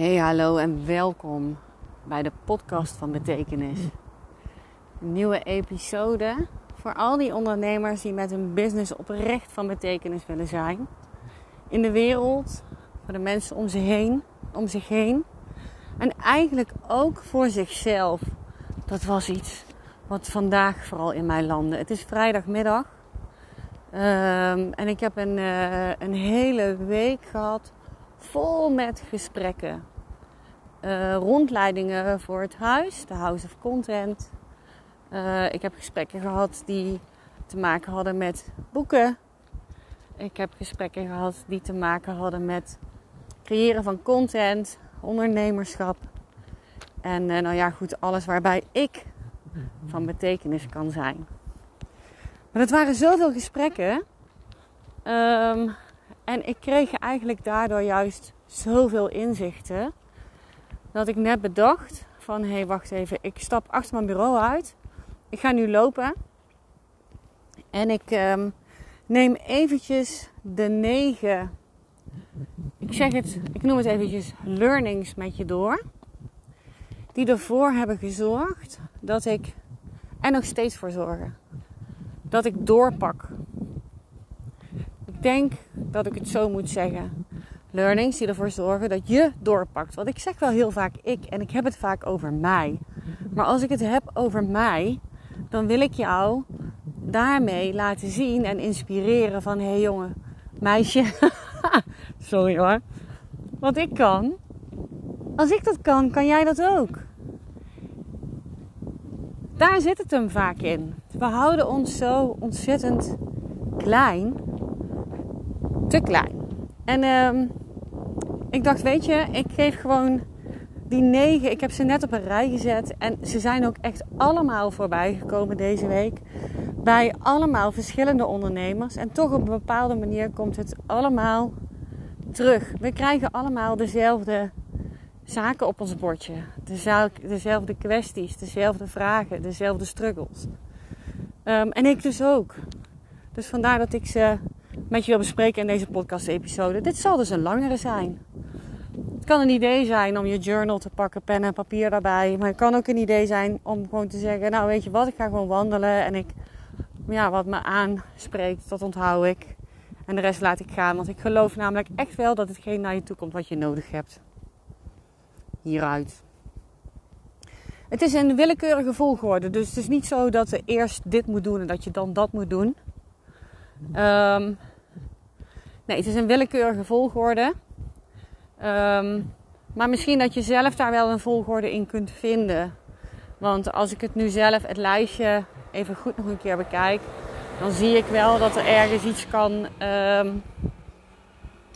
Hey, hallo en welkom bij de podcast van Betekenis. Een nieuwe episode voor al die ondernemers die met hun business oprecht van betekenis willen zijn. In de wereld, voor de mensen om heen, om zich heen. En eigenlijk ook voor zichzelf. Dat was iets wat vandaag vooral in mij landde. Het is vrijdagmiddag. Um, en ik heb een, uh, een hele week gehad vol met gesprekken. Uh, rondleidingen voor het huis, de House of Content. Uh, ik heb gesprekken gehad die te maken hadden met boeken. Ik heb gesprekken gehad die te maken hadden met creëren van content, ondernemerschap. En uh, nou ja, goed, alles waarbij ik van betekenis kan zijn. Maar het waren zoveel gesprekken. Um, en ik kreeg eigenlijk daardoor juist zoveel inzichten. Dat ik net bedacht van hé hey, wacht even, ik stap achter mijn bureau uit. Ik ga nu lopen. En ik um, neem eventjes de negen, ik zeg het, ik noem het eventjes learnings met je door. Die ervoor hebben gezorgd dat ik, en nog steeds voor zorgen, dat ik doorpak ik denk dat ik het zo moet zeggen. Learnings die ervoor zorgen dat je doorpakt. Want ik zeg wel heel vaak ik en ik heb het vaak over mij. Maar als ik het heb over mij, dan wil ik jou daarmee laten zien en inspireren van hé hey jongen, meisje, sorry hoor, wat ik kan. Als ik dat kan, kan jij dat ook. Daar zit het hem vaak in. We houden ons zo ontzettend klein te klein. En uh, ik dacht, weet je, ik geef gewoon die negen. Ik heb ze net op een rij gezet. En ze zijn ook echt allemaal voorbij gekomen deze week. Bij allemaal verschillende ondernemers. En toch op een bepaalde manier komt het allemaal terug. We krijgen allemaal dezelfde zaken op ons bordje. Dezelfde kwesties, dezelfde vragen, dezelfde struggles. Um, en ik dus ook. Dus vandaar dat ik ze met je wil bespreken in deze podcast-episode. Dit zal dus een langere zijn. Het kan een idee zijn om je journal te pakken, pen en papier daarbij. Maar het kan ook een idee zijn om gewoon te zeggen: Nou, weet je wat, ik ga gewoon wandelen. En ik, ja, wat me aanspreekt, dat onthoud ik. En de rest laat ik gaan. Want ik geloof namelijk echt wel dat hetgeen naar je toe komt wat je nodig hebt. Hieruit. Het is een willekeurige volgorde. Dus het is niet zo dat je eerst dit moet doen en dat je dan dat moet doen. Um, Nee, het is een willekeurige volgorde. Um, maar misschien dat je zelf daar wel een volgorde in kunt vinden. Want als ik het nu zelf, het lijstje, even goed nog een keer bekijk, dan zie ik wel dat er ergens iets kan. Um,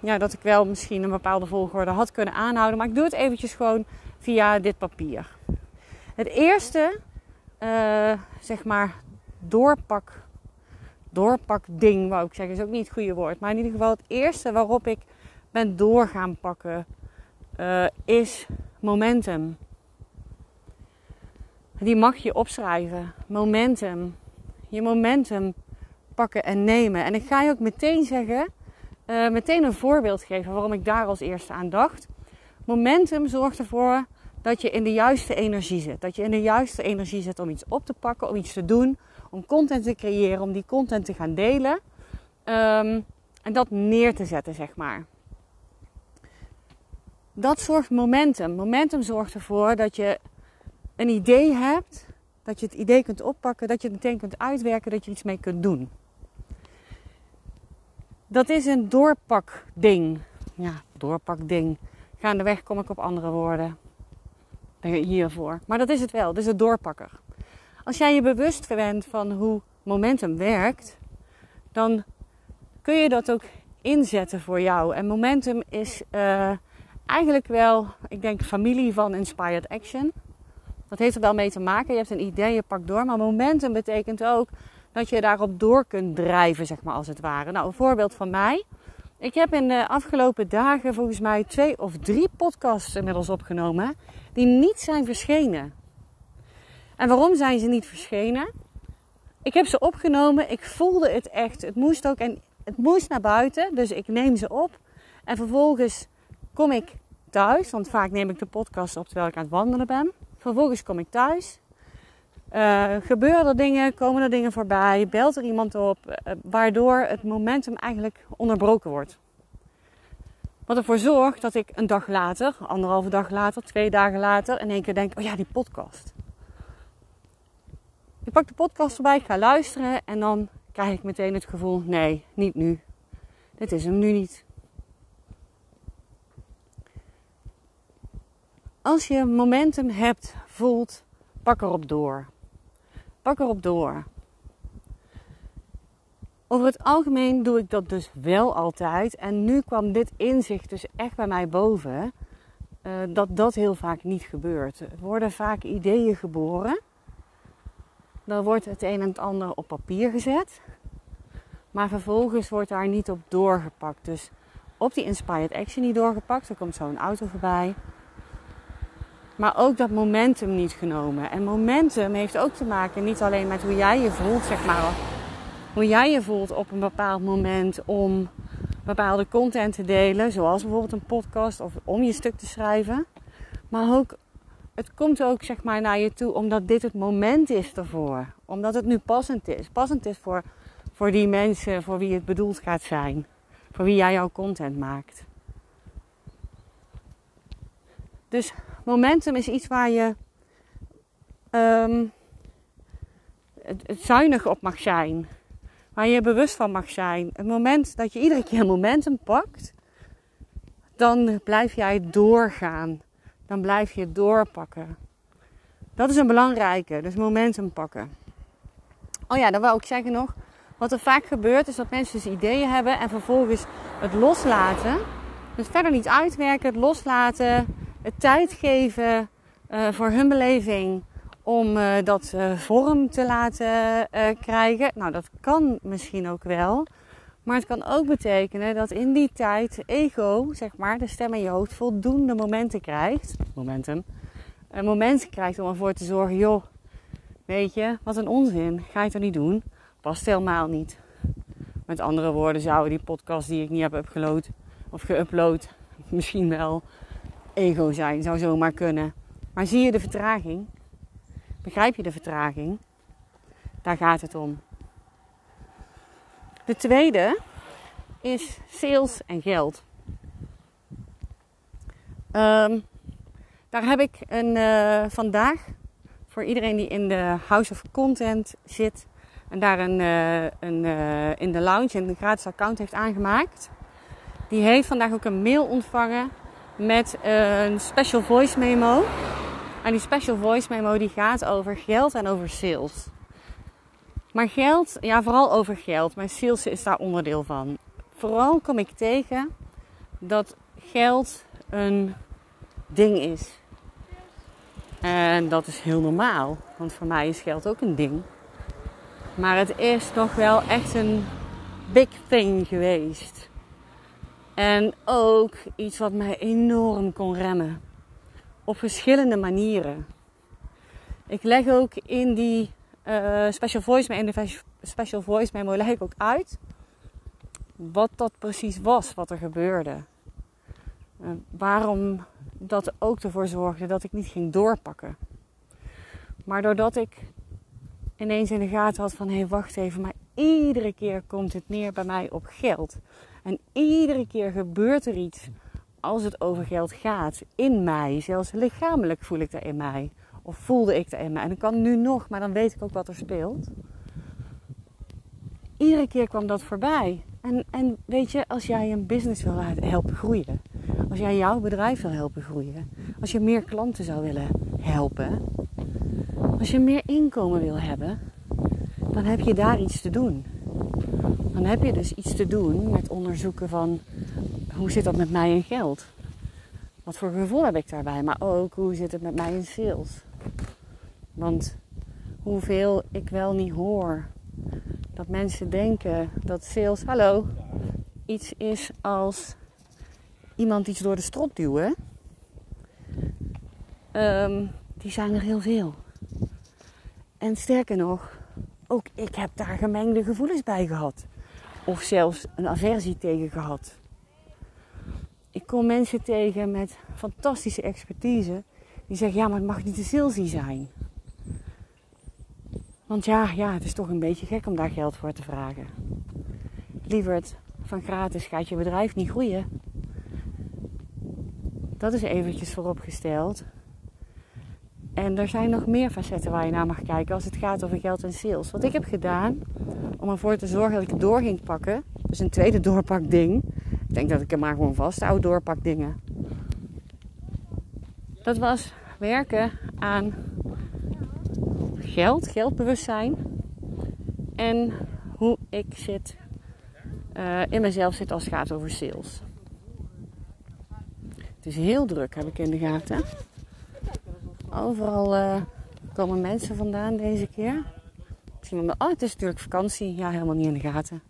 ja, dat ik wel misschien een bepaalde volgorde had kunnen aanhouden. Maar ik doe het eventjes gewoon via dit papier. Het eerste, uh, zeg maar, doorpak doorpakding, wou ik zeggen, is ook niet het goede woord. Maar in ieder geval het eerste waarop ik ben doorgaan pakken uh, is momentum. Die mag je opschrijven. Momentum. Je momentum pakken en nemen. En ik ga je ook meteen zeggen, uh, meteen een voorbeeld geven waarom ik daar als eerste aan dacht. Momentum zorgt ervoor dat je in de juiste energie zit. Dat je in de juiste energie zit om iets op te pakken, om iets te doen, om content te creëren, om die content te gaan delen. Um, en dat neer te zetten, zeg maar. Dat zorgt momentum. Momentum zorgt ervoor dat je een idee hebt, dat je het idee kunt oppakken, dat je het meteen kunt uitwerken, dat je iets mee kunt doen. Dat is een doorpakding. Ja, doorpakding. Gaandeweg kom ik op andere woorden hiervoor. Maar dat is het wel. Is het doorpakker. Als jij je bewust bent van hoe momentum werkt, dan kun je dat ook inzetten voor jou. En momentum is uh, eigenlijk wel, ik denk, familie van Inspired Action. Dat heeft er wel mee te maken. Je hebt een idee, je pakt door. Maar momentum betekent ook dat je daarop door kunt drijven, zeg maar als het ware. Nou, een voorbeeld van mij. Ik heb in de afgelopen dagen volgens mij twee of drie podcasts inmiddels opgenomen die niet zijn verschenen. En waarom zijn ze niet verschenen? Ik heb ze opgenomen, ik voelde het echt. Het moest ook en het moest naar buiten, dus ik neem ze op. En vervolgens kom ik thuis, want vaak neem ik de podcast op terwijl ik aan het wandelen ben. Vervolgens kom ik thuis. Uh, gebeuren er dingen, komen er dingen voorbij, belt er iemand op, uh, waardoor het momentum eigenlijk onderbroken wordt. Wat ervoor zorgt dat ik een dag later, anderhalve dag later, twee dagen later, in één keer denk: oh ja, die podcast. Ik pak de podcast erbij, ik ga luisteren en dan krijg ik meteen het gevoel: nee, niet nu. Dit is hem nu niet. Als je momentum hebt, voelt, pak erop door. Pak erop door. Over het algemeen doe ik dat dus wel altijd. En nu kwam dit inzicht dus echt bij mij boven. Uh, dat dat heel vaak niet gebeurt. Er worden vaak ideeën geboren. Dan wordt het een en het ander op papier gezet. Maar vervolgens wordt daar niet op doorgepakt. Dus op die inspired action niet doorgepakt. Er komt zo'n auto voorbij. Maar ook dat momentum niet genomen. En momentum heeft ook te maken niet alleen met hoe jij je voelt, zeg maar. Hoe jij je voelt op een bepaald moment om bepaalde content te delen. Zoals bijvoorbeeld een podcast of om je stuk te schrijven. Maar ook, het komt ook zeg maar naar je toe omdat dit het moment is ervoor. Omdat het nu passend is. Passend is voor, voor die mensen voor wie het bedoeld gaat zijn. Voor wie jij jouw content maakt. Dus momentum is iets waar je um, het, het zuinig op mag zijn. Waar je bewust van mag zijn. Het moment dat je iedere keer momentum pakt, dan blijf jij doorgaan. Dan blijf je doorpakken. Dat is een belangrijke, dus momentum pakken. Oh ja, dan wou ik zeggen nog. Wat er vaak gebeurt is dat mensen dus ideeën hebben en vervolgens het loslaten. Dus verder niet uitwerken, het loslaten, het tijd geven uh, voor hun beleving om uh, dat uh, vorm te laten krijgen. Nou, dat kan misschien ook wel. Maar het kan ook betekenen dat in die tijd ego, zeg maar, de stem in je hoofd, voldoende momenten krijgt. Momentum. Een moment krijgt om ervoor te zorgen, joh, weet je, wat een onzin. Ga je het er niet doen? Past helemaal niet. Met andere woorden zouden die podcast die ik niet heb upgeload of geüpload, misschien wel ego zijn, zou zomaar kunnen. Maar zie je de vertraging? Begrijp je de vertraging? Daar gaat het om. De tweede is sales en geld. Um, daar heb ik een, uh, vandaag voor iedereen die in de House of Content zit en daar een, uh, een uh, in de lounge een gratis account heeft aangemaakt. Die heeft vandaag ook een mail ontvangen met een special voice memo. En die special voice memo die gaat over geld en over sales. Maar geld, ja vooral over geld, maar sales is daar onderdeel van. Vooral kom ik tegen dat geld een ding is. En dat is heel normaal, want voor mij is geld ook een ding. Maar het is toch wel echt een big thing geweest. En ook iets wat mij enorm kon remmen. Op verschillende manieren. Ik leg ook in die uh, special voice in de special voice memo leg ik ook uit wat dat precies was, wat er gebeurde. Uh, waarom dat ook ervoor zorgde dat ik niet ging doorpakken. Maar doordat ik ineens in de gaten had van hé hey, wacht even, maar iedere keer komt het neer bij mij op geld. En iedere keer gebeurt er iets als het over geld gaat in mij. Zelfs lichamelijk voel ik dat in mij. Of voelde ik in mij. En dat kan nu nog, maar dan weet ik ook wat er speelt. Iedere keer kwam dat voorbij. En, en weet je, als jij een business wil helpen groeien. Als jij jouw bedrijf wil helpen groeien. Als je meer klanten zou willen helpen. Als je meer inkomen wil hebben. Dan heb je daar iets te doen dan heb je dus iets te doen met onderzoeken van hoe zit dat met mij in geld? Wat voor gevoel heb ik daarbij? Maar ook hoe zit het met mij in sales? Want hoeveel ik wel niet hoor dat mensen denken dat sales, hallo, iets is als iemand iets door de strot duwen. Um, die zijn er heel veel. En sterker nog, ook ik heb daar gemengde gevoelens bij gehad of zelfs een aversie tegen gehad. ik kom mensen tegen met fantastische expertise. Die zeggen, ja, maar het mag niet te salesy zijn. Want ja, ja, het is toch een beetje gek om daar geld voor te vragen. Lieverd, van gratis gaat je bedrijf niet groeien. Dat is eventjes vooropgesteld. En er zijn nog meer facetten waar je naar mag kijken als het gaat over geld en sales. Wat ik heb gedaan om ervoor te zorgen dat ik het door ging pakken. Dus een tweede doorpakding. Ik denk dat ik er maar gewoon vasthoud, doorpakdingen. Dat was werken aan geld, geldbewustzijn. En hoe ik zit, uh, in mezelf zit als het gaat over sales. Het is heel druk, heb ik in de gaten. Overal uh, komen mensen vandaan deze keer. Oh, het is natuurlijk vakantie. Ja, helemaal niet in de gaten.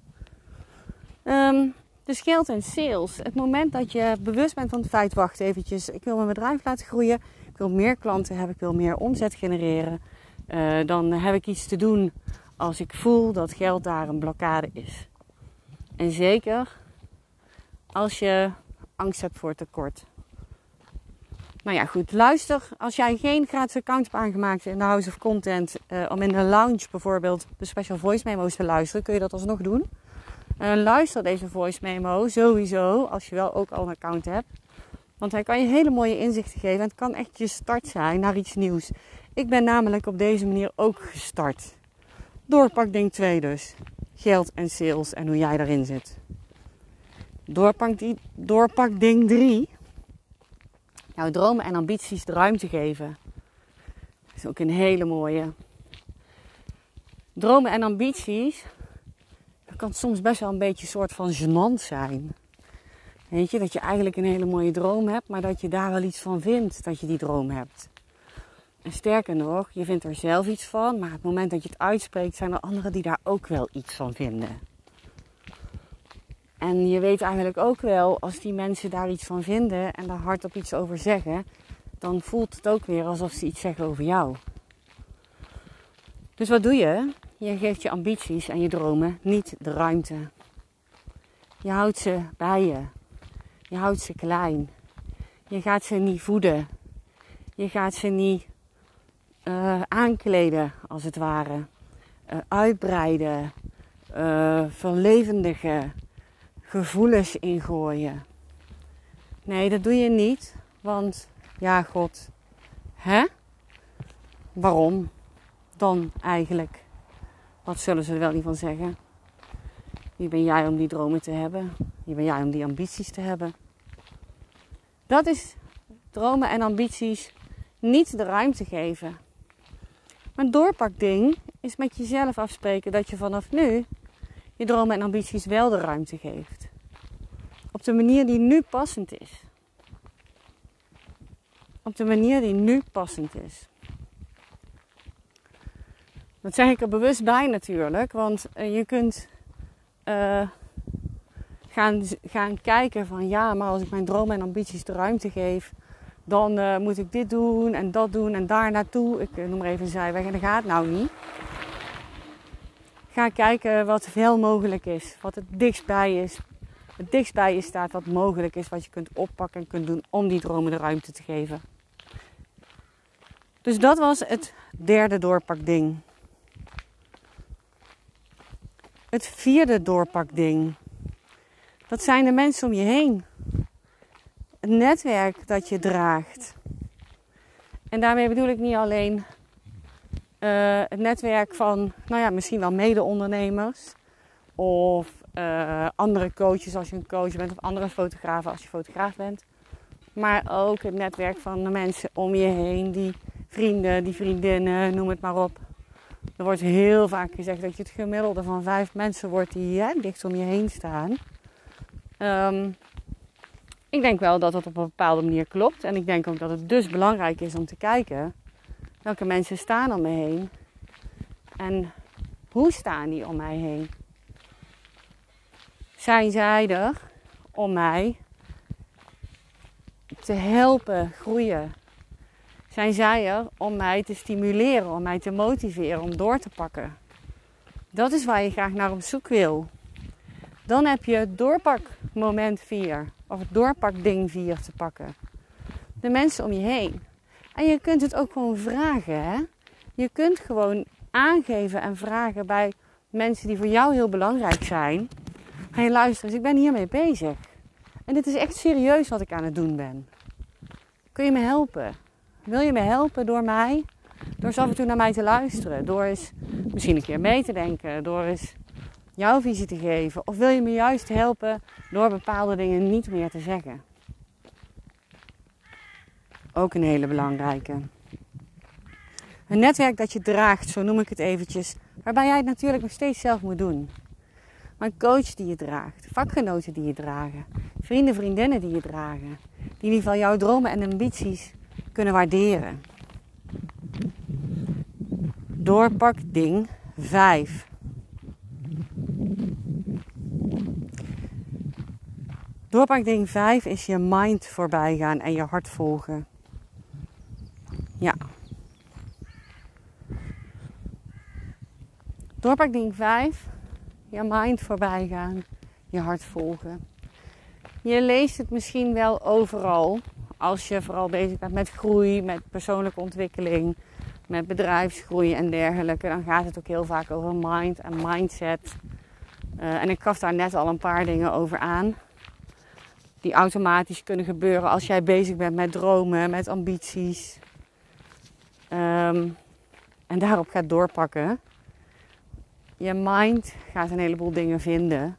Um, dus geld en sales. Het moment dat je bewust bent van het feit, wacht eventjes, ik wil mijn bedrijf laten groeien. Ik wil meer klanten hebben, ik wil meer omzet genereren. Uh, dan heb ik iets te doen als ik voel dat geld daar een blokkade is. En zeker als je angst hebt voor tekort. Nou ja, goed. Luister, als jij geen gratis account hebt aangemaakt in de House of Content, uh, om in de lounge bijvoorbeeld de special voice memo's te luisteren, kun je dat alsnog doen. Uh, luister deze voice memo sowieso, als je wel ook al een account hebt. Want hij kan je hele mooie inzichten geven en het kan echt je start zijn naar iets nieuws. Ik ben namelijk op deze manier ook gestart. Doorpak ding 2 dus. Geld en sales en hoe jij daarin zit. Doorpak, die, doorpak ding 3 jouw dromen en ambities de ruimte geven. Dat is ook een hele mooie. Dromen en ambities, kan soms best wel een beetje een soort van gênant zijn. Weet je, dat je eigenlijk een hele mooie droom hebt, maar dat je daar wel iets van vindt dat je die droom hebt. En sterker nog, je vindt er zelf iets van, maar het moment dat je het uitspreekt, zijn er anderen die daar ook wel iets van vinden. En je weet eigenlijk ook wel, als die mensen daar iets van vinden en daar hardop iets over zeggen, dan voelt het ook weer alsof ze iets zeggen over jou. Dus wat doe je? Je geeft je ambities en je dromen niet de ruimte. Je houdt ze bij je. Je houdt ze klein. Je gaat ze niet voeden. Je gaat ze niet uh, aankleden, als het ware. Uh, uitbreiden. Uh, verlevendigen gevoelens ingooien. Nee, dat doe je niet. Want ja, God, hè? Waarom dan eigenlijk? Wat zullen ze er wel niet van zeggen? Wie ben jij om die dromen te hebben? Wie ben jij om die ambities te hebben? Dat is dromen en ambities niet de ruimte geven. Maar een doorpakding is met jezelf afspreken dat je vanaf nu je dromen en ambities wel de ruimte geeft. Op de manier die nu passend is. Op de manier die nu passend is. Dat zeg ik er bewust bij natuurlijk, want uh, je kunt uh, gaan, gaan kijken van ja, maar als ik mijn dromen en ambities de ruimte geef, dan uh, moet ik dit doen en dat doen en daar naartoe. Ik noem maar even een zijweg en dat gaat nou niet. Ga kijken wat veel mogelijk is, wat het dichtstbij is. Het dichtstbij je staat wat mogelijk is, wat je kunt oppakken en kunt doen om die dromen de ruimte te geven. Dus dat was het derde doorpakding. Het vierde doorpakding. Dat zijn de mensen om je heen. Het netwerk dat je draagt. En daarmee bedoel ik niet alleen uh, het netwerk van, nou ja, misschien wel mede-ondernemers. Of uh, andere coaches als je een coach bent. Of andere fotografen als je fotograaf bent. Maar ook het netwerk van de mensen om je heen. Die vrienden, die vriendinnen, noem het maar op. Er wordt heel vaak gezegd dat je het gemiddelde van vijf mensen wordt die hè, dicht om je heen staan. Um, ik denk wel dat dat op een bepaalde manier klopt. En ik denk ook dat het dus belangrijk is om te kijken Welke mensen staan om me heen? En hoe staan die om mij heen? Zijn zij er om mij te helpen groeien? Zijn zij er om mij te stimuleren, om mij te motiveren, om door te pakken? Dat is waar je graag naar op zoek wil. Dan heb je doorpak moment 4. of het doorpakding 4 te pakken. De mensen om je heen. En je kunt het ook gewoon vragen. Hè? Je kunt gewoon aangeven en vragen bij mensen die voor jou heel belangrijk zijn. Hé, luister eens, ik ben hiermee bezig. En dit is echt serieus wat ik aan het doen ben. Kun je me helpen? Wil je me helpen door mij? Door eens af en toe naar mij te luisteren. Door eens misschien een keer mee te denken. Door eens jouw visie te geven. Of wil je me juist helpen door bepaalde dingen niet meer te zeggen? Ook een hele belangrijke. Een netwerk dat je draagt, zo noem ik het eventjes, waarbij jij het natuurlijk nog steeds zelf moet doen. Maar een coach die je draagt, vakgenoten die je dragen, vrienden, vriendinnen die je dragen, die in ieder geval jouw dromen en ambities kunnen waarderen. Doorpak ding 5. Doorpak ding 5 is je mind voorbij gaan en je hart volgen. Ja. Doorpakding 5. Je mind voorbij gaan. Je hart volgen. Je leest het misschien wel overal. Als je vooral bezig bent met groei, met persoonlijke ontwikkeling, met bedrijfsgroei en dergelijke. Dan gaat het ook heel vaak over mind en mindset. Uh, en ik gaf daar net al een paar dingen over aan. Die automatisch kunnen gebeuren als jij bezig bent met dromen, met ambities, Ehm, en daarop gaat doorpakken. Je mind gaat een heleboel dingen vinden.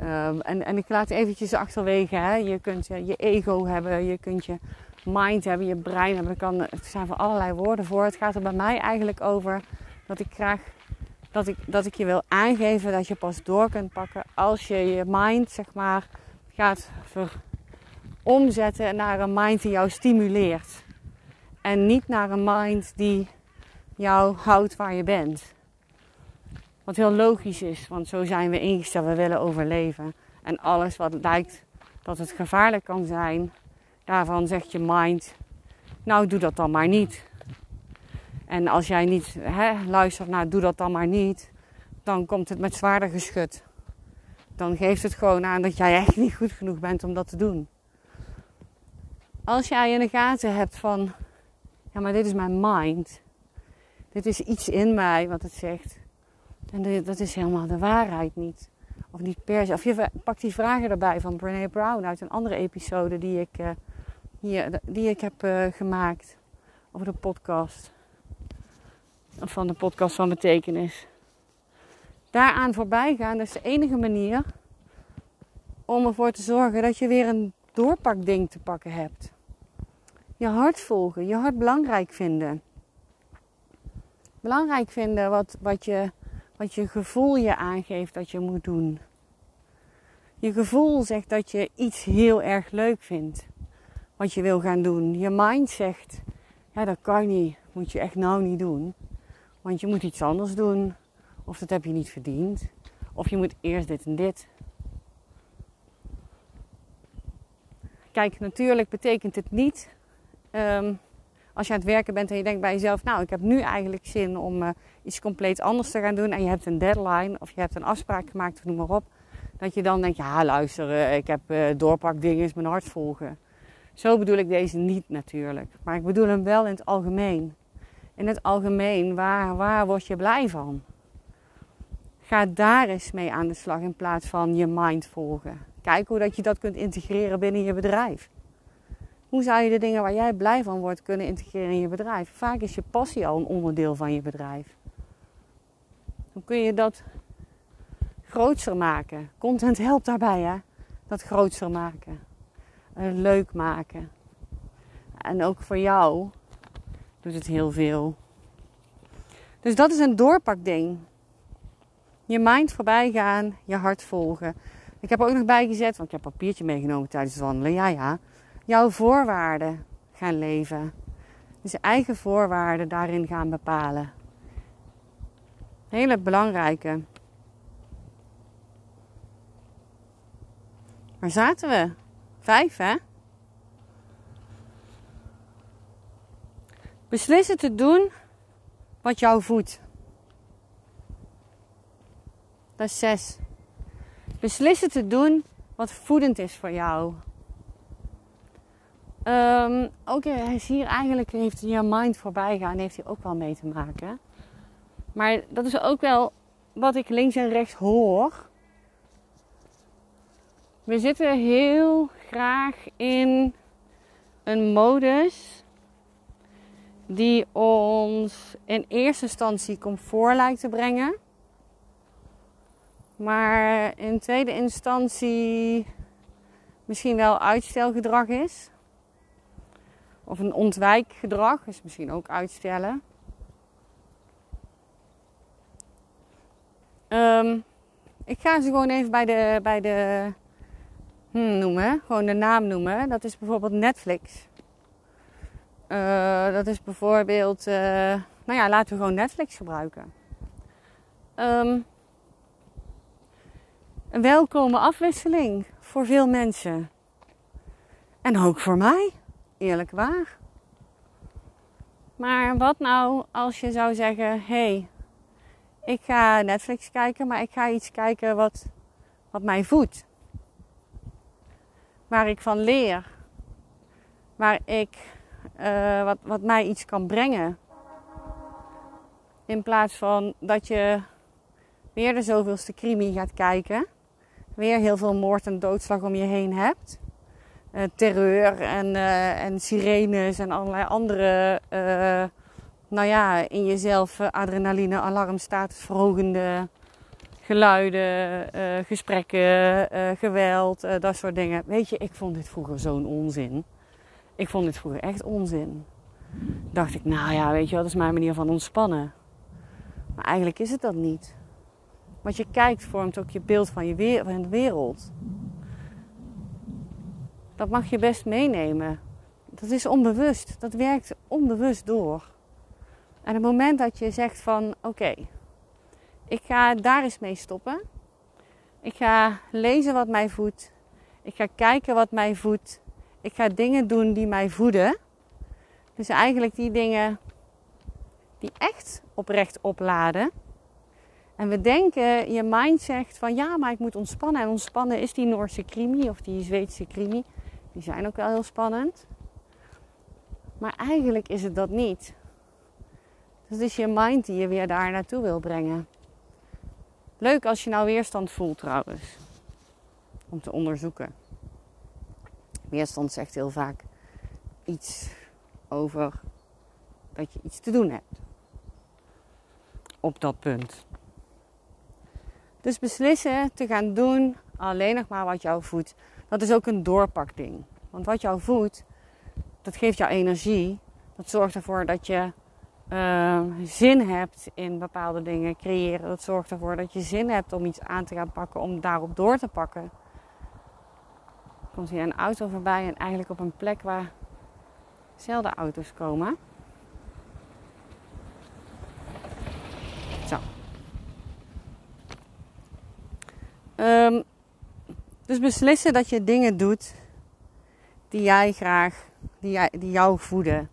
Um, en, en ik laat eventjes achterwege. Hè. Je kunt je, ego hebben, je kunt je mind hebben, je brein hebben. Kan, er staan voor allerlei woorden voor. Het gaat er bij mij eigenlijk over dat ik graag dat ik, dat ik je wil aangeven dat je pas door kunt pakken als je je mind zeg maar gaat omzetten naar een mind die jou stimuleert. En niet naar een mind die jou houdt waar je bent. Wat heel logisch is, want zo zijn we ingesteld. We willen overleven. En alles wat lijkt dat het gevaarlijk kan zijn, daarvan zegt je mind: Nou, doe dat dan maar niet. En als jij niet hè, luistert naar doe dat dan maar niet, dan komt het met zwaarder geschud. Dan geeft het gewoon aan dat jij echt niet goed genoeg bent om dat te doen. Als jij in de gaten hebt van ja, maar dit is mijn mind. Dit is iets in mij wat het zegt. En dat is helemaal de waarheid niet. Of niet per se. Of je pakt die vragen erbij van Brene Brown uit een andere episode die ik, uh, hier, die ik heb uh, gemaakt. Over de podcast. Of van de podcast van betekenis. Daaraan voorbij gaan, is de enige manier om ervoor te zorgen dat je weer een doorpakding te pakken hebt. Je hart volgen, je hart belangrijk vinden. Belangrijk vinden wat, wat, je, wat je gevoel je aangeeft dat je moet doen. Je gevoel zegt dat je iets heel erg leuk vindt. Wat je wil gaan doen. Je mind zegt, ja dat kan niet. Moet je echt nou niet doen. Want je moet iets anders doen. Of dat heb je niet verdiend. Of je moet eerst dit en dit. Kijk, natuurlijk betekent het niet Ehm, als je aan het werken bent en je denkt bij jezelf, nou, ik heb nu eigenlijk zin om uh, iets compleet anders te gaan doen. En je hebt een deadline of je hebt een afspraak gemaakt, of noem maar op. Dat je dan denkt, ja, luister, uh, ik heb uh, doorpakdingen, mijn hart volgen. Zo bedoel ik deze niet natuurlijk. Maar ik bedoel hem wel in het algemeen. In het algemeen, waar, waar word je blij van? Ga daar eens mee aan de slag in plaats van je mind volgen. Kijk hoe dat je dat kunt integreren binnen je bedrijf. Hoe zou je de dingen waar jij blij van wordt kunnen integreren in je bedrijf? Vaak is je passie al een onderdeel van je bedrijf. Hoe kun je dat grootser maken? Content helpt daarbij, hè? Dat grootser maken. Uh, leuk maken. En ook voor jou doet het heel veel. Dus dat is een doorpakding. Je mind voorbij gaan, je hart volgen. Ik heb er ook nog bijgezet, want ik heb papiertje meegenomen tijdens het wandelen. Ja, ja jouw voorwaarden gaan leven. Dus je eigen voorwaarden daarin gaan bepalen. Hele belangrijke. Waar zaten we? Vijf, hè? Beslissen te doen wat jou voedt. Dat is zes. Beslissen te doen wat voedend is voor jou. Um, ook hij is hier eigenlijk heeft je mind voorbij gaan, heeft hij ook wel mee te maken. Maar dat is ook wel wat ik links en rechts hoor. We zitten heel graag in een modus die ons in eerste instantie comfort lijkt te brengen. Maar in tweede instantie misschien wel uitstelgedrag is. Of een ontwijkgedrag is misschien ook uitstellen. Um, ik ga ze gewoon even bij de, bij de hmm, noemen. Gewoon de naam noemen. Dat is bijvoorbeeld Netflix. Uh, dat is bijvoorbeeld, uh, nou ja, laten we gewoon Netflix gebruiken. Um, een welkome afwisseling voor veel mensen. En ook voor mij, eerlijk waar. Maar wat nou als je zou zeggen: hey, ik ga Netflix kijken, maar ik ga iets kijken wat, wat mij voedt. Waar ik van leer. Waar ik, uh, wat, wat mij iets kan brengen. In plaats van dat je weer de zoveelste crimi gaat kijken weer heel veel moord en doodslag om je heen hebt. Uh, terreur en, uh, en sirenes en allerlei andere, uh, nou ja, in jezelf adrenaline, alarmstatus verhogende geluiden, gesprekken, geweld, dat soort dingen. Weet je, ik vond dit vroeger zo'n onzin. Ik vond dit vroeger echt onzin. Dacht ik, nou ja, weet je dat is mijn manier van ontspannen. Maar eigenlijk is het dat niet. Wat je kijkt vormt ook je beeld van, je van de wereld. Dat mag je best meenemen. Dat is onbewust. Dat werkt onbewust door. En het moment dat je zegt van oké, ik ga daar eens mee stoppen. Ik ga lezen wat mij voedt. Ik ga kijken wat mij voedt. Ik ga dingen doen die mij voeden. Dus eigenlijk die dingen die echt oprecht opladen. En we denken, je mind zegt van ja, maar ik moet ontspannen. En ontspannen is die Noorse krimi of die Zweedse krimi. Die zijn ook wel heel spannend. Maar eigenlijk is het dat niet. Dus het is je mind die je weer daar naartoe wil brengen. Leuk als je nou weerstand voelt trouwens. Om te onderzoeken. Weerstand zegt heel vaak iets over dat je iets te doen hebt. Op dat punt. Dus beslissen te gaan doen alleen nog maar wat jou voedt. Dat is ook een doorpakding. Want wat jou voedt, dat geeft jou energie. Dat zorgt ervoor dat je uh, zin hebt in bepaalde dingen creëren. Dat zorgt ervoor dat je zin hebt om iets aan te gaan pakken, om daarop door te pakken. Er komt hier een auto voorbij en eigenlijk op een plek waar zelden auto's komen. Um, dus beslissen dat je dingen doet die jij graag, die, jij, die jou voeden.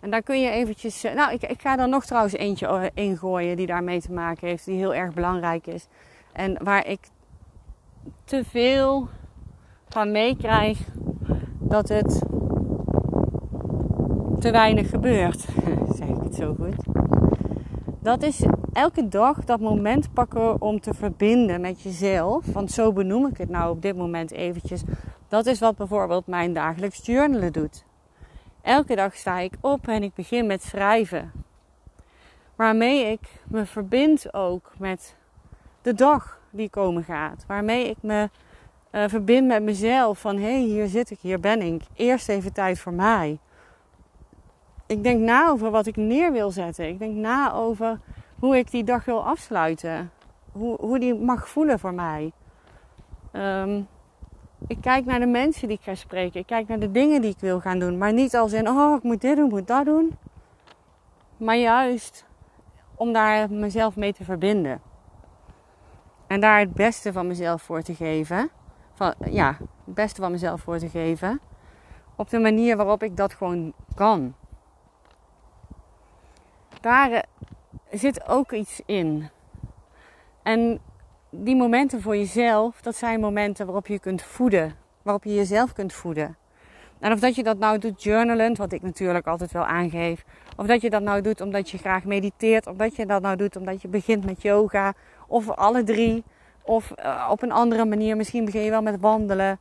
En daar kun je eventjes, eh, nou ik, ik ga er nog trouwens eentje eh, ingooien die daarmee te maken heeft, die heel erg belangrijk is. En waar ik te veel van meekrijg dat het te weinig gebeurt. zeg ik het zo goed. Dat is elke dag dat moment pakken om te verbinden met jezelf. Want zo benoem ik het nou op dit moment eventjes. Dat is wat bijvoorbeeld mijn dagelijks journalen doet. Elke dag sta ik op en ik begin met schrijven. Waarmee ik me verbind ook met de dag die komen gaat. Waarmee ik me uh, verbind met mezelf. Van hé, hey, hier zit ik, hier ben ik. Eerst even tijd voor mij. Ik denk na over wat ik neer wil zetten. Ik denk na over hoe ik die dag wil afsluiten. Hoe, hoe die mag voelen voor mij. Ehm, ik kijk naar de mensen die ik ga spreken. Ik kijk naar de dingen die ik wil gaan doen. Maar niet als in, oh, ik moet dit doen, ik moet dat doen. Maar juist om daar mezelf mee te verbinden. En daar het beste van mezelf voor te geven. Van, ja, het beste van mezelf voor te geven. Op de manier waarop ik dat gewoon kan. Daar zit ook iets in. En die momenten voor jezelf, dat zijn momenten waarop je kunt voeden. Waarop je jezelf kunt voeden. En of dat je dat nou doet journalend, wat ik natuurlijk altijd wel aangeef. Of dat je dat nou doet omdat je graag mediteert. Of dat je dat nou doet omdat je begint met yoga. Of alle drie. Of uh, op een andere manier. Misschien begin je wel met wandelen.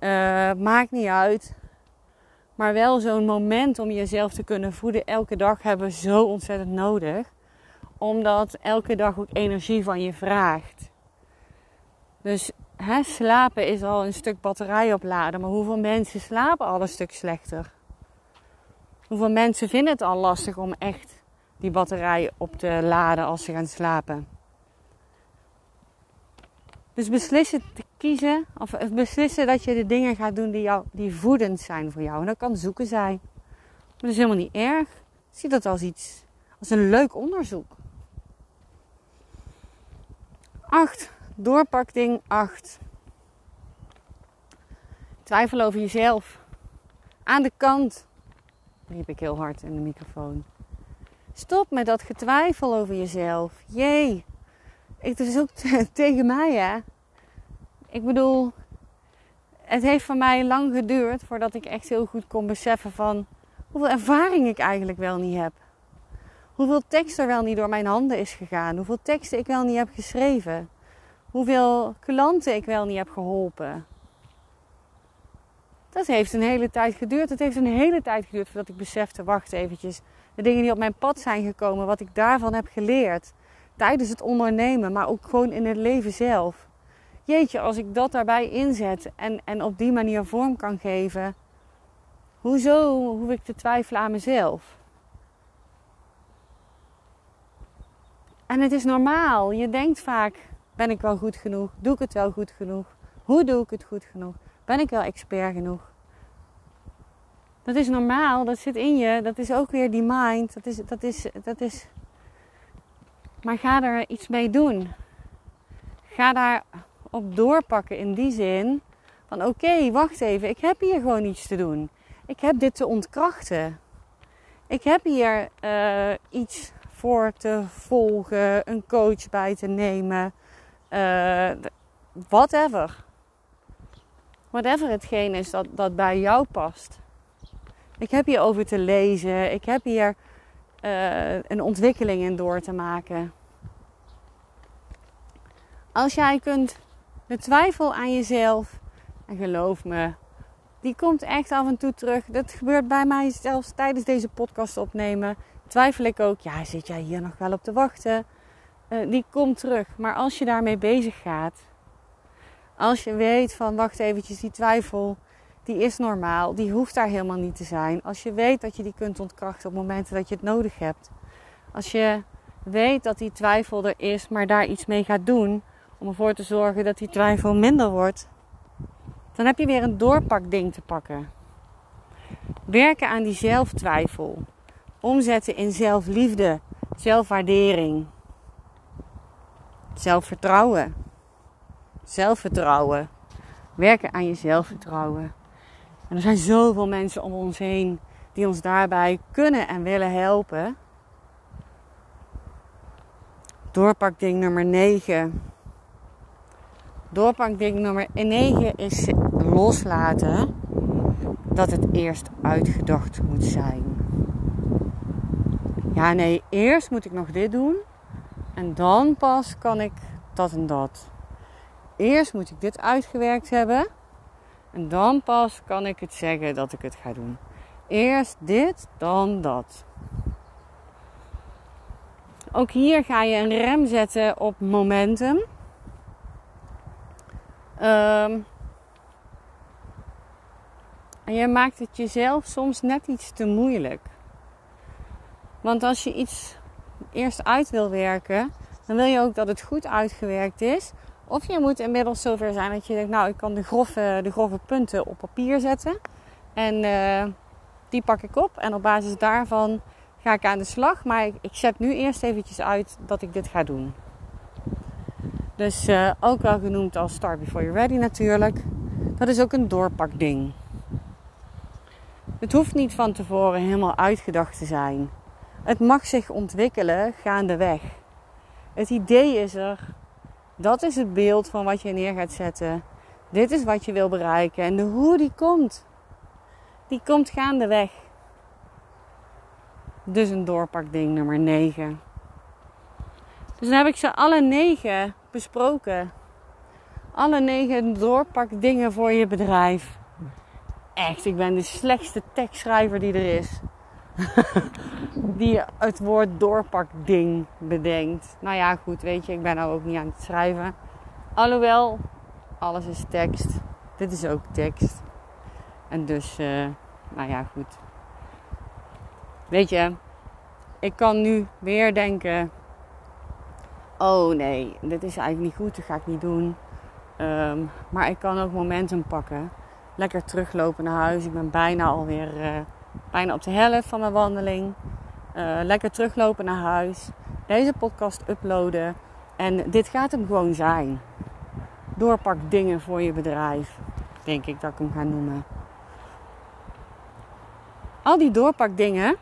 Uh, maakt niet uit. Maar wel zo'n moment om jezelf te kunnen voeden. Elke dag hebben we zo ontzettend nodig. Omdat elke dag ook energie van je vraagt. Dus hè, slapen is al een stuk batterij opladen. Maar hoeveel mensen slapen al een stuk slechter? Hoeveel mensen vinden het al lastig om echt die batterij op te laden als ze gaan slapen? Dus beslissen te kiezen, of beslissen dat je de dingen gaat doen die, jou, die voedend zijn voor jou. En dat kan zoeken zijn. Maar dat is helemaal niet erg. Zie dat als iets, als een leuk onderzoek. 8. Doorpakding 8. Twijfel over jezelf. Aan de kant, riep ik heel hard in de microfoon. Stop met dat getwijfel over jezelf. Jee, het is ook tegen mij, hè. Ik bedoel, het heeft voor mij lang geduurd voordat ik echt heel goed kon beseffen van hoeveel ervaring ik eigenlijk wel niet heb. Hoeveel tekst er wel niet door mijn handen is gegaan. Hoeveel teksten ik wel niet heb geschreven. Hoeveel klanten ik wel niet heb geholpen. Dat heeft een hele tijd geduurd. Het heeft een hele tijd geduurd voordat ik besefte, wacht eventjes. De dingen die op mijn pad zijn gekomen, wat ik daarvan heb geleerd. Tijdens het ondernemen, maar ook gewoon in het leven zelf. Jeetje, als ik dat daarbij inzet en, en op die manier vorm kan geven. Hoezo hoef ik te twijfelen aan mezelf? En het is normaal. Je denkt vaak, ben ik wel goed genoeg? Doe ik het wel goed genoeg? Hoe doe ik het goed genoeg? Ben ik wel expert genoeg? Dat is normaal, dat zit in je. Dat is ook weer die mind. Dat is, dat is, dat is... Maar ga er iets mee doen. Ga daar op doorpakken in die zin van oké, wacht even, ik heb hier gewoon iets te doen. Ik heb dit te ontkrachten. Ik heb hier uh, iets voor te volgen, een coach bij te nemen, uh, whatever. Whatever hetgeen is dat, dat bij jou past. Ik heb hier over te lezen. Ik heb hier uh, een ontwikkeling in door te maken. Als jij kunt de twijfel aan jezelf, en geloof me, die komt echt af en toe terug. Dat gebeurt bij mij zelfs tijdens deze podcast opnemen. Twijfel ik ook, ja, zit jij hier nog wel op te wachten? Uh, die komt terug. Maar als je daarmee bezig gaat, als je weet van wacht eventjes, die twijfel, die is normaal. Die hoeft daar helemaal niet te zijn. Als je weet dat je die kunt ontkrachten op momenten dat je het nodig hebt. Als je weet dat die twijfel er is, maar daar iets mee gaat doen om ervoor te zorgen dat die twijfel minder wordt, dan heb je weer een doorpakding te pakken. Werken aan die zelftwijfel. Omzetten in zelfliefde, zelfwaardering, zelfvertrouwen. Zelfvertrouwen. Werken aan je zelfvertrouwen. En er zijn zoveel mensen om ons heen die ons daarbij kunnen en willen helpen. Doorpakding nummer 9. Doorpakding nummer 9 is loslaten dat het eerst uitgedacht moet zijn. Ja, nee, eerst moet ik nog dit doen en dan pas kan ik dat en dat. Eerst moet ik dit uitgewerkt hebben. En dan pas kan ik het zeggen dat ik het ga doen. Eerst dit, dan dat. Ook hier ga je een rem zetten op momentum. Um, en je maakt het jezelf soms net iets te moeilijk. Want als je iets eerst uit wil werken, dan wil je ook dat het goed uitgewerkt is. Of je moet inmiddels zover zijn dat je denkt, nou, ik kan de grove, de grove punten op papier zetten. En uh, die pak ik op. En op basis daarvan ga ik aan de slag. Maar ik, zet nu eerst eventjes uit dat ik dit ga doen. Dus uh, ook wel genoemd als Start Before You're Ready natuurlijk. Dat is ook een doorpakding. Het hoeft niet van tevoren helemaal uitgedacht te zijn. Het mag zich ontwikkelen gaandeweg. Het idee is er Dat is het beeld van wat je neer gaat zetten. Dit is wat je wil bereiken. En de hoe die komt, die komt gaandeweg. Dus een doorpakding nummer 9. Dus dan heb ik ze alle negen besproken. Alle negen doorpakdingen voor je bedrijf. Echt, ik ben de slechtste tekstschrijver die er is. die het woord doorpakding bedenkt. Nou ja, goed, weet je, ik ben nou ook niet aan het schrijven. Alhoewel, alles is tekst. Dit is ook tekst. En dus, uh, nou ja, goed. Weet je, ik kan nu weer denken: oh nee, dit is eigenlijk niet goed, dat ga ik niet doen. Um, maar ik kan ook momentum pakken. Lekker teruglopen naar huis. Ik ben bijna alweer uh, bijna op de helft van mijn wandeling. Uh, lekker teruglopen naar huis. Deze podcast uploaden. En dit gaat hem gewoon zijn. Doorpak dingen voor je bedrijf. Denk ik dat ik hem ga noemen. Al die doorpakdingen,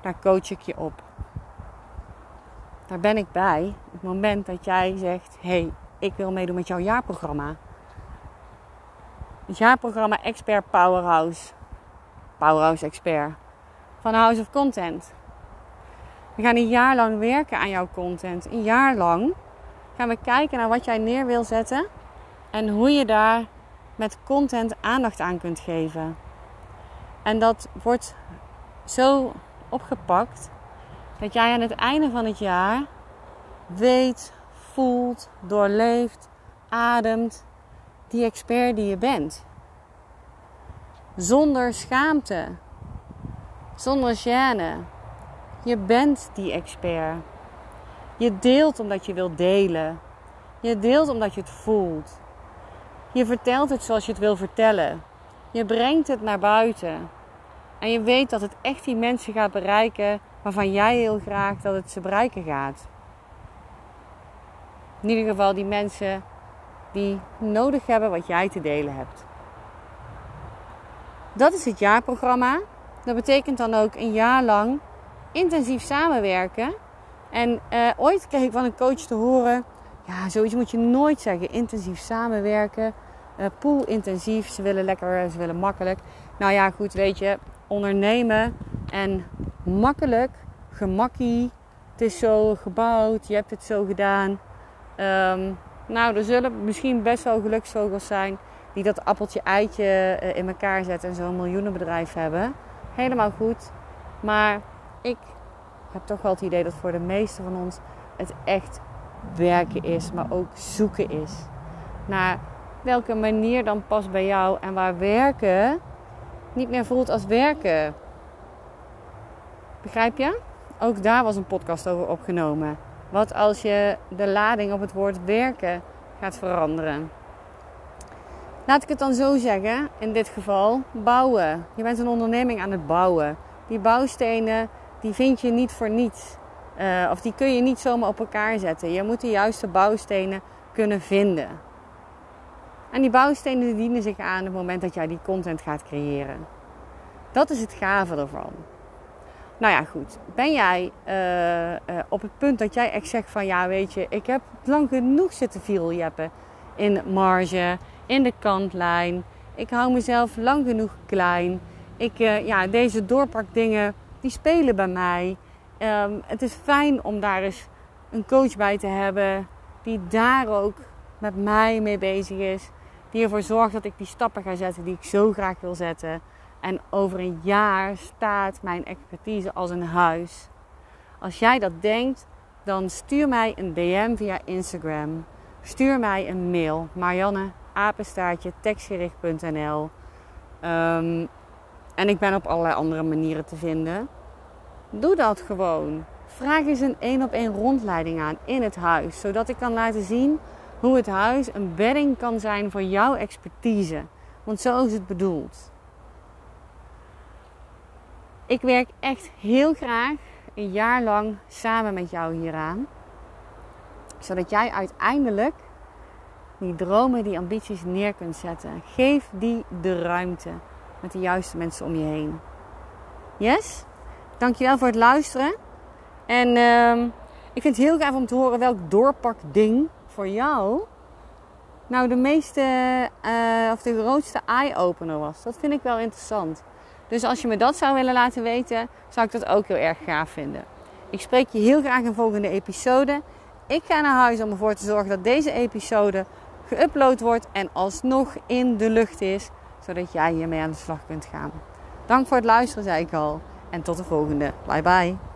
daar coach ik je op. Daar ben ik bij. Het moment dat jij zegt: hey, ik wil meedoen met jouw jaarprogramma. Het jaarprogramma Expert Powerhouse. Powerhouse Expert. Van House of Content. We gaan een jaar lang werken aan jouw content. Een jaar lang gaan we kijken naar wat jij neer wil zetten. En hoe je daar met content aandacht aan kunt geven. En dat wordt zo opgepakt dat jij aan het einde van het jaar weet, voelt, doorleeft, ademt die expert die je bent. Zonder schaamte, zonder gêne. Je bent die expert. Je deelt omdat je wilt delen. Je deelt omdat je het voelt. Je vertelt het zoals je het wil vertellen. Je brengt het naar buiten. En je weet dat het echt die mensen gaat bereiken waarvan jij heel graag dat het ze bereiken gaat. In ieder geval die mensen die nodig hebben wat jij te delen hebt. Dat is het jaarprogramma. Dat betekent dan ook een jaar lang intensief samenwerken. En uh, ooit kreeg ik van een coach te horen: ja, zoiets moet je nooit zeggen. Intensief samenwerken, uh, pool intensief. Ze willen lekker, ze willen makkelijk. Nou ja, goed, weet je, ondernemen en makkelijk, gemakkie. Het is zo gebouwd, je hebt het zo gedaan. Um, nou, er zullen misschien best wel geluksvogels zijn die dat appeltje eitje eh, in elkaar zetten en zo'n miljoenenbedrijf hebben. Helemaal goed. Maar ik heb toch wel het idee dat voor de meeste van ons het echt werken is, maar ook zoeken is. Naar welke manier dan past bij jou en waar werken niet meer voelt als werken. Begrijp je? Ook daar was een podcast over opgenomen. Wat als je de lading op het woord werken gaat veranderen? Laat ik het dan zo zeggen, in dit geval, bouwen. Je bent een onderneming aan het bouwen. Die bouwstenen, die vind je niet voor niets. Uh, of die kun je niet zomaar op elkaar zetten. Je moet de juiste bouwstenen kunnen vinden. En die bouwstenen dienen zich aan het moment dat jij die content gaat creëren. Dat is het gave ervan. Nou ja, goed. Ben jij uh, uh, op het punt dat jij echt zegt van ja, weet je, ik heb lang genoeg zitten vieljeppen in marge, in de kantlijn. Ik hou mezelf lang genoeg klein. Ik, uh, ja, deze doorpakdingen, die spelen bij mij. Um, het is fijn om daar eens een coach bij te hebben die daar ook met mij mee bezig is. Die ervoor zorgt dat ik die stappen ga zetten die ik zo graag wil zetten. En over een jaar staat mijn expertise als een huis. Als jij dat denkt, dan stuur mij een DM via Instagram. Stuur mij een mail. Marianne, apenstaartje, tekstgericht.nl um, En ik ben op allerlei andere manieren te vinden. Doe dat gewoon. Vraag eens een één op één rondleiding aan in het huis. Zodat ik kan laten zien hoe het huis een bedding kan zijn voor jouw expertise. Want zo is het bedoeld. Ik werk echt heel graag een jaar lang samen met jou hieraan. Zodat jij uiteindelijk die dromen, die ambities neer kunt zetten. Geef die de ruimte met de juiste mensen om je heen. Yes? Dankjewel voor het luisteren. En uh, ik vind het heel gaaf om te horen welk doorpakding voor jou nou de meeste uh, of de grootste eye-opener was. Dat vind ik wel interessant. Dus als je me dat zou willen laten weten, zou ik dat ook heel erg gaaf vinden. Ik spreek je heel graag in de volgende episode. Ik ga naar huis om ervoor te zorgen dat deze episode geüpload wordt en alsnog in de lucht is, zodat jij hiermee aan de slag kunt gaan. Dank voor het luisteren, zei ik al. En tot de volgende. Bye bye.